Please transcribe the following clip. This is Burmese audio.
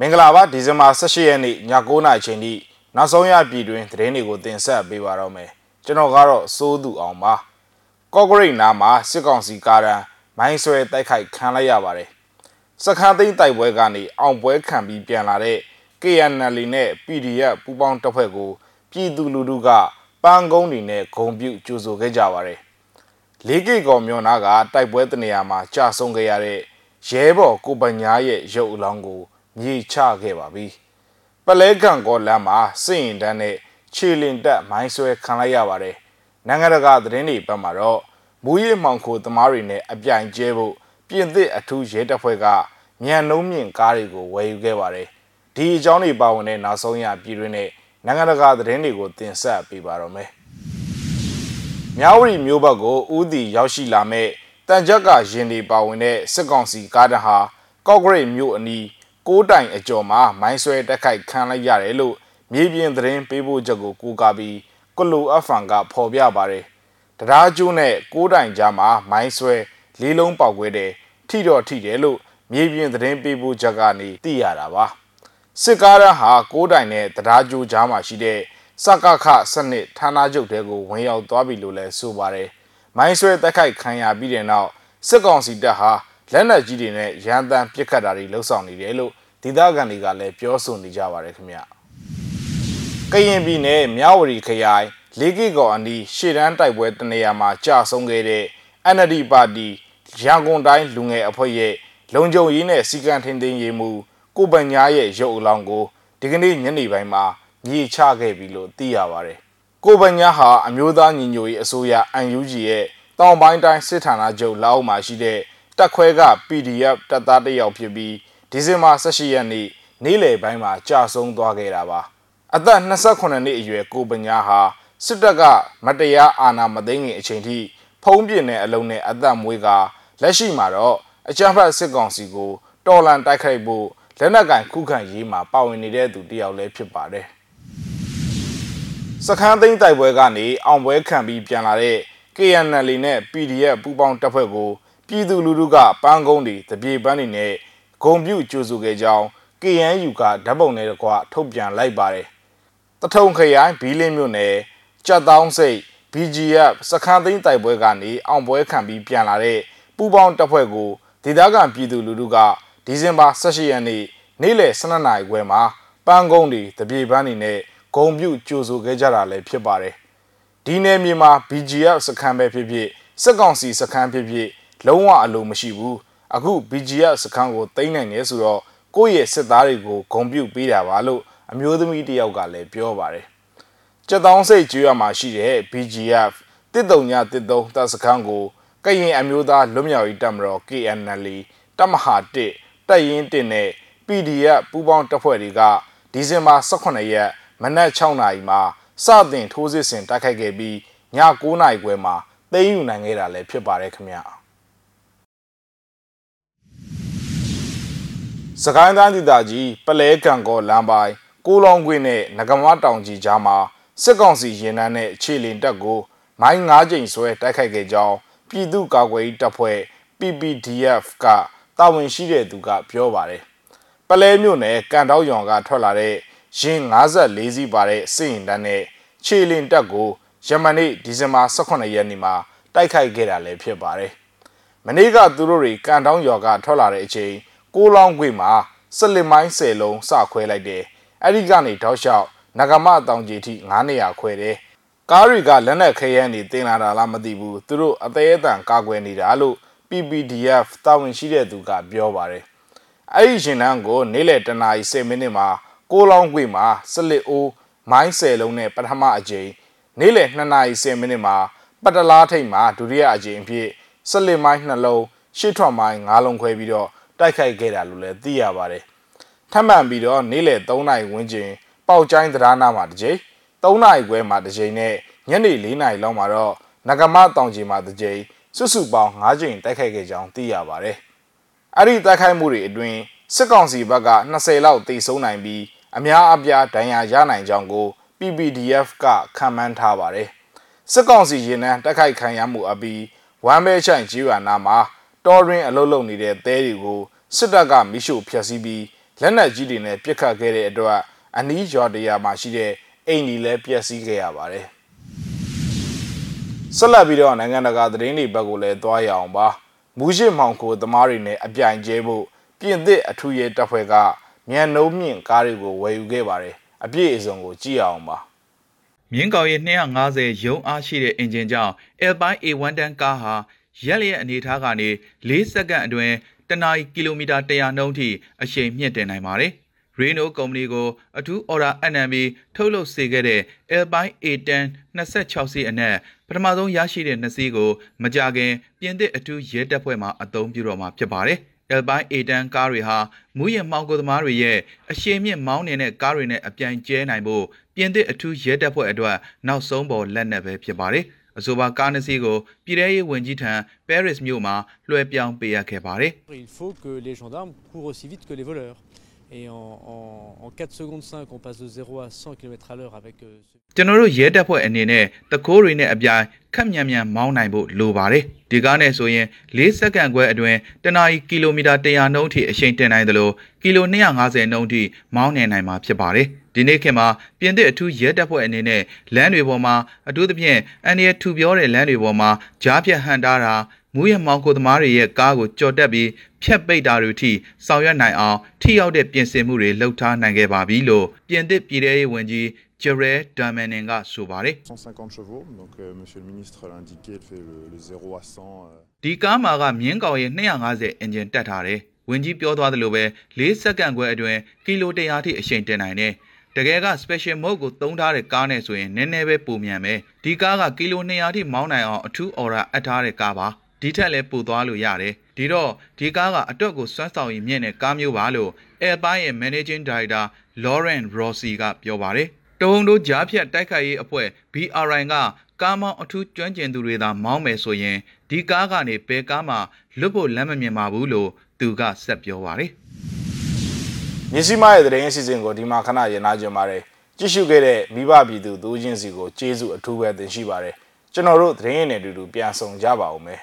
မင်္ဂလာပါဒီဇင်ဘာ18ရက်နေ့ည9:00နာရီချိန်ထိနောက်ဆုံးရပြည်တွင်သတင်းတွေကိုတင်ဆက်ပေးပါတော့မယ်ကျွန်တော်ကတော့စိုးသူအောင်ပါကော့ဂရိတ်နားမှာစစ်ကောင်စီကားရန်မိုင်းဆွဲတိုက်ခိုက်ခံလိုက်ရပါတယ်စခန်းသိမ်းတိုက်ပွဲကနေအောင်ပွဲခံပြီးပြန်လာတဲ့ KNL နဲ့ PDF ပူးပေါင်းတပ်ဖွဲ့ကိုပြည်သူလူထုကပန်းကုန်းတွေနဲ့ဂုံပြုကြိုဆိုခဲ့ကြပါတယ်လေးကိကော်မြို့နာကတိုက်ပွဲတနေရာမှာကြာဆုံးခဲ့ရတဲ့ရဲဘော်ကိုပညာရဲ့ရုပ်အလောင်းကို မြေချခဲ့ပါပြီ။ပလဲကန်ကောလမ်းမှာစစ်ရင်တန်းနဲ့ခြေလင်တက်မိုင်းဆွဲခံလိုက်ရပါတယ်။နိုင်ငံတကာသတင်းတွေဘက်မှာတော့မူရီမှောင်ခိုသမားတွေနဲ့အပြိုင်ကျဲဖို့ပြင်သစ်အထူးရဲတပ်ဖွဲ့ကမြန်နှုံးမြင့်ကားတွေကိုဝယ်ယူခဲ့ပါတယ်။ဒီအကြောင်းတွေပါဝင်တဲ့နောက်ဆုံးရပြည်တွင်းနဲ့နိုင်ငံတကာသတင်းတွေကိုတင်ဆက်ပေးပါတော့မယ်။မြဝတီမျိုးဘက်ကိုဥတီရောက်ရှိလာမဲ့တန်ကြက်ကရင်တွေပါဝင်တဲ့စစ်ကောင်စီကားတဟာကော့ဂရိတ်မြို့အနီး ကိုးတိုင်အကျော်မှာမိုင်းဆွဲတက်ခိုက်ခံလိုက်ရတယ်လို့မြေပြင်သတင်းပေးပို့ချက်ကိုကူကာပြီးကလူအဖန်ကဖော်ပြပါတယ်။တရားကျိုးနဲ့ကိုးတိုင်ကြားမှာမိုင်းဆွဲလေးလုံးပေါက်ခွဲတယ်ထိတော့ထိတယ်လို့မြေပြင်သတင်းပေးပို့ချက်ကနေသိရတာပါ။စစ်ကားရန်ဟာကိုးတိုင်နဲ့တရားကျိုးကြားမှာရှိတဲ့စကခစနစ်ဌာနချုပ်တဲကိုဝင်ရောက်သွားပြီလို့လည်းဆိုပါတယ်။မိုင်းဆွဲတက်ခိုက်ခံရပြီးတဲ့နောက်စစ်ကောင်စီတပ်ဟာ လက်နက်ကြီးတွေနဲ့ရန်တမ်းပစ်ခတ်တာတွေလှုပ်ဆောင်နေတယ်လို့ဒေသခံတွေကလည်းပြောဆိုနေကြပါတယ်ခင်ဗျကရင်ပြည်နယ်မြဝတီခရိုင်လေးကီကော်အနီးရှေ့တန်းတိုက်ပွဲတနေရာမှာကြာဆုံးခဲ့တဲ့ NLD ပါတီရန်ကုန်တိုင်းလူငယ်အဖွဲ့ရဲ့လုံခြုံရေးနဲ့စီကံထင်းထင်းရေးမှုကိုပညာရဲ့ရုပ်အလောင်းကိုဒီကနေ့ညနေပိုင်းမှာမြေချခဲ့ပြီလို့သိရပါတယ်ကိုပညာဟာအမျိုးသားညီညွတ်ရေးအစိုးရ UNG ရဲ့တောင်ပိုင်းတိုင်းစစ်ဌာနချုပ်လက်အောက်မှာရှိတဲ့ တက်ခွဲက PDF တပ်သားတစ်ယောက်ဖြစ်ပြီးဒီဇင်ဘာ18ရက်နေ့နေ့လယ်ပိုင်းမှာကြာဆုံးသွားခဲ့တာပါအသက်28နှစ်အရွယ်ကိုပညာဟာစစ်တပ်ကမတရားအာဏာမသိမ်းခင်အချိန်ထိဖုံးပြင်းတဲ့အလုံးနဲ့အသက်မွေးကလက်ရှိမှာတော့အကြမ်းဖက်စစ်ကောင်စီကိုတော်လန်တိုက်ခိုက်ဖို့လက်နက်ကင်ခုခံရေးမှာပါဝင်နေတဲ့သူတယောက်လည်းဖြစ်ပါတယ်စခန်းသိမ်းတိုက်ပွဲကနေအောင်ပွဲခံပြီးပြန်လာတဲ့ KNL နဲ့ PDF ပူးပေါင်းတပ်ဖွဲ့ကို ပြည်သူလူထုကပန်းကုန်းတွေတပြေပန်းတွေနဲ့ဂုံပြုကြိုဆိုခဲ့ကြောင်း KNU ကဓာတ်ပုံနဲ့တကွထုတ်ပြန်လိုက်ပါတယ်။တထုံခရိုင်ဘီလင်းမြို့နယ်ကြက်တောင်းစိတ် BGF စခန်းသိမ်းတိုက်ပွဲကနေအောင်ပွဲခံပြီးပြန်လာတဲ့ပူပေါင်းတပ်ဖွဲ့ကိုဒေသခံပြည်သူလူထုကဒီဇင်ဘာ18ရက်နေ့နေ့လယ်12နာရီခွဲမှာပန်းကုန်းတွေတပြေပန်းတွေနဲ့ဂုံပြုကြိုဆိုခဲ့ကြတာလည်းဖြစ်ပါတယ်။ဒီနယ်မြေမှာ BGF စခန်းပဲဖြစ်ဖြစ်စစ်ကောင်စီစခန်းဖြစ်ဖြစ် လုံးဝအလိုမရှိဘူးအခု BGF စခန်းကိုသိမ်းနိုင်နေဆိုတော့ကိုယ့်ရဲ့စစ်သားတွေကိုဂုံပြုတ်ပေးတာပါလို့အမျိုးသမီးတယောက်ကလည်းပြောပါတယ်ကြက်တောင်းစိတ်ကျွေးရမှာရှိတဲ့ BGF တစ်တုံညတစ်တုံတပ်စခန်းကိုကရင်အမျိုးသားလွတ်မြောက်ရေးတပ်မတော် KNL တပ်မဟာ1တပ်ရင်း1နဲ့ PDF ပူးပေါင်းတပ်ဖွဲ့တွေကဒီဇင်ဘာ18ရက်မနက်6နာရီမှာစတင်ထိုးစစ်ဆင်တိုက်ခိုက်ခဲ့ပြီးည9နာရီခွဲမှာသိမ်းယူနိုင်ခဲ့တာလည်းဖြစ်ပါတယ်ခင်ဗျာ စကိုင်းတိုင်းဒေသကြီးပလဲကံကောလမ်းပိုင်းကိုလောင်ကွင်းနဲ့ငကမတောင်ကြီးကြားမှာစစ်ကောင်စီရင်နှန်းနဲ့ခြေလင်တပ်ကိုမိုင်း၅ကြိမ်ဆွဲတိုက်ခိုက်ခဲ့ကြောင်းပြည်သူ့ကာကွယ်ရေးတပ်ဖွဲ့ PPDF ကတာဝန်ရှိတဲ့သူကပြောပါတယ်။ပလဲမြို့နယ်ကန်တောက်ရွံကထွက်လာတဲ့ရင်54စီးပါတဲ့စစ်ရင်တပ်နဲ့ခြေလင်တပ်ကိုယမနေ့ဒီဇင်ဘာ18ရက်နေ့မှာတိုက်ခိုက်ခဲ့တာလည်းဖြစ်ပါတယ်။မနေ့ကသူတို့တွေကန်တောင်းရွာကထွက်လာတဲ့အချိန် ကိုလောင်းခွေမှာစလစ်မိုင်း10လုံးစခွဲလိုက်တယ်အဲ့ဒီကနေတောက်လျှောက်နဂမတောင်ကြီးထိ900ခွဲတယ်ကားတွေကလက်နက်ခဲယမ်းတွေတင်လာတာလားမသိဘူးသူတို့အသေးအတန်ကာကွယ်နေတာလို့ PPDF တာဝန်ရှိတဲ့သူကပြောပါတယ်အဲ့ဒီရှင်တန်းကိုနေ့လယ်တနာရီ10မိနစ်မှာကိုလောင်းခွေမှာစလစ်အိုးမိုင်း10လုံးနဲ့ပထမအကြိမ်နေ့လယ်2နာရီ10မိနစ်မှာပတလားထိပ်မှာဒုတိယအကြိမ်အဖြစ်စလစ်မိုင်း2လုံးရှစ်ထွက်မိုင်း5လုံးခွဲပြီးတော့ တိုက်ခိုက်ခဲ့တာလို့လည်းသိရပါတယ်။ထပ်မံပြီးတော့နေ့လယ်3နာရီဝန်းကျင်ပေါက်ကျိုင်းတရားနာမှာတစ်ကြိမ်3နာရီခွဲမှာတစ်ကြိမ်နဲ့ညနေ4နာရီလောက်မှာတော့နဂမတောင်ကြီးမှာတစ်ကြိမ်စုစုပေါင်း5ကြိမ်တိုက်ခိုက်ခဲ့ကြောင်းသိရပါတယ်။အဲ့ဒီတိုက်ခိုက်မှုတွေအတွင်းစစ်ကောင်စီဘက်က20လောက်တိစုံနိုင်ပြီးအများအပြားဒဏ်ရာရနိုင်ကြောင်းကို PPDF ကခံမှန်းထားပါတယ်။စစ်ကောင်စီရင်နှန်းတိုက်ခိုက်ခံရမှုအပြီးဝမ်းမဲချိုင်ကြီးရွာနာမှာ တောရင်းအလုတ်လုံနေတဲ့သဲတွေကိုစစ်တပ်ကမိရှို့ဖျက်ဆီးပြီးလက်နက်ကြီးတွေနဲ့ပစ်ခတ်ခဲ့တဲ့အတွက်အနီးရွာတရာမှာရှိတဲ့အိမ်ကြီးလည်းပျက်စီးခဲ့ရပါတယ်ဆက်လက်ပြီးတော့နိုင်ငံတကာသတင်းတွေဘက်ကိုလည်းသွားရအောင်ပါမူးရှစ်မောင်ကိုသမားတွေနဲ့အပြိုင်ကျဲဖို့ပြင်သစ်အထူးရဲတပ်ဖွဲ့ကမြန်နှုံးမြင့်ကားတွေကိုဝယ်ယူခဲ့ပါတယ်အပြည့်အစုံကိုကြည့်အောင်ပါမြင်းကောင်ရဲ့250ရုံအားရှိတဲ့အင်ဂျင်ကြောင့် Alpine A1 တန်းကားဟာ ရက်လျက်အနေထားကနေ4စက္ကန့်အတွင်းတနအီကီလိုမီတာ100နှုန်းထိအရှိန်မြင့်တင်နိုင်ပါတယ်။ Renault ကုမ္ပဏီကိုအထူး order အနံပြီးထုတ်လုပ်စေခဲ့တဲ့ Alpine A10 26စီးအနက်ပထမဆုံးရရှိတဲ့နှစ်စီးကိုမကြခင်ပြင်သစ်အထူးရဲတပ်ဖွဲ့မှအသုံးပြုတော့မှာဖြစ်ပါတယ်။ Alpine A10 ကားတွေဟာမူးယစ်မှောင်ခိုသမားတွေရဲ့အရှိန်မြင့်မောင်းနေတဲ့ကားတွေနဲ့အပြိုင်ကျဲနိုင်ဖို့ ပြင်သစ်အထူးရဲတပ်ဖွဲ့အတွက်နောက်ဆုံးပေါ်လက်နက်ပဲဖြစ်ပါတယ်။အဆိုပါကားနှစ်စီးကိုပြည်ထရေးဝန်ကြီးထံ Paris မြို့မှာလွှဲပြောင်းပေးအပ်ခဲ့ပါတယ်။ Il faut que les gendarmes courent aussi vite que les voleurs. et en en en 4 secondes 5 on passe de 0 à 100 km/h avec ကျွန်တော်တို့ရဲတပ်ဖွဲ့အနေနဲ့တကိုးတွေနဲ့အပြိုင်ခက်မြန်မြန်မောင်းနိုင်ဖို့လိုပါတယ်ဒီကားနဲ့ဆိုရင်၄စက္ကန့်ခွဲအတွင်းတနာရီကီလိုမီတာ100နှုန်းထိအရှိန်တင်နိုင်သလိုကီလို250နှုန်းထိမောင်းနေနိုင်မှာဖြစ်ပါတယ်ဒီနေ့ခေတ်မှာပြင်သစ်အထူးရဲတပ်ဖွဲ့အနေနဲ့လမ်းတွေပေါ်မှာအထူးသဖြင့်အန်ဒီရထူပြောတဲ့လမ်းတွေပေါ်မှာကြားဖြတ်ဟန်တားတာ မူးယစ်မောင်ကိုသမားတွေရဲ့ကားကိုကြော်တက်ပြီးဖြတ်ပိတ်တာတွေထိဆောင်ရွက်နိုင်အောင်ထိရောက်တဲ့ပြင်ဆင်မှုတွေလှုပ်ထားနိုင်ခဲ့ပါပြီလို့ပြင်သစ်ပြည်ထောင်ရေးဝန်ကြီး Gerald Darmanin ကဆိုပါတယ်150 chevaux donc euh, monsieur le ministre l'a indiqué il fait le, le 0 à 100ဒီကားမှာကမြင်းကောင်ရဲ့250အင်ဂျင်တက်ထားတယ်ဝင်ကြီးပြောသွားသလိုပဲ၄စက္ကန့်ခွဲအတွင်းကီလို100ထိအရှိန်တင်နိုင်တယ်တကယ်က special mode ကိုသုံးထားတဲ့ကားနဲ့ဆိုရင်နည်းနည်းပဲပုံမြန်ပဲဒီကားကကီလို200ထိမောင်းနိုင်အောင်အထူး order အပ်ထားတဲ့ကားပါ ဒီထက်လည်းပိုသွားလို့ရတယ်ဒီတော့ဒီကားကအတော့ကိုစွမ်းဆောင်ရည်မြင့်တဲ့ကားမျိုးပါလို့ Airpine ရဲ့ Managing Director Lauren Rossi ကပြောပါတယ်တဝုံတို့ကြားဖြတ်တိုက်ခိုက်ရေးအဖွဲ့ BRI ကကားမောင်းအထူးကျွမ်းကျင်သူတွေသာမောင်းမယ်ဆိုရင်ဒီကားကနေဘယ်ကားမှလွတ်ဖို့လမ်းမမြင်ပါဘူးလို့သူကဆက်ပြောပါတယ်မြစီမရဲ့တရင်အစီအစဉ်ကိုဒီမှာခဏရနာကြပါတယ်ကြည့်ရှုခဲ့တဲ့မိဘပြည်သူသူချင်းစီကိုကျေးဇူးအထူးပဲတင်ရှိပါတယ်ကျွန်တော်တို့သတင်းရည်နဲ့အတူတူပြန်ဆောင်ကြပါဦးမယ်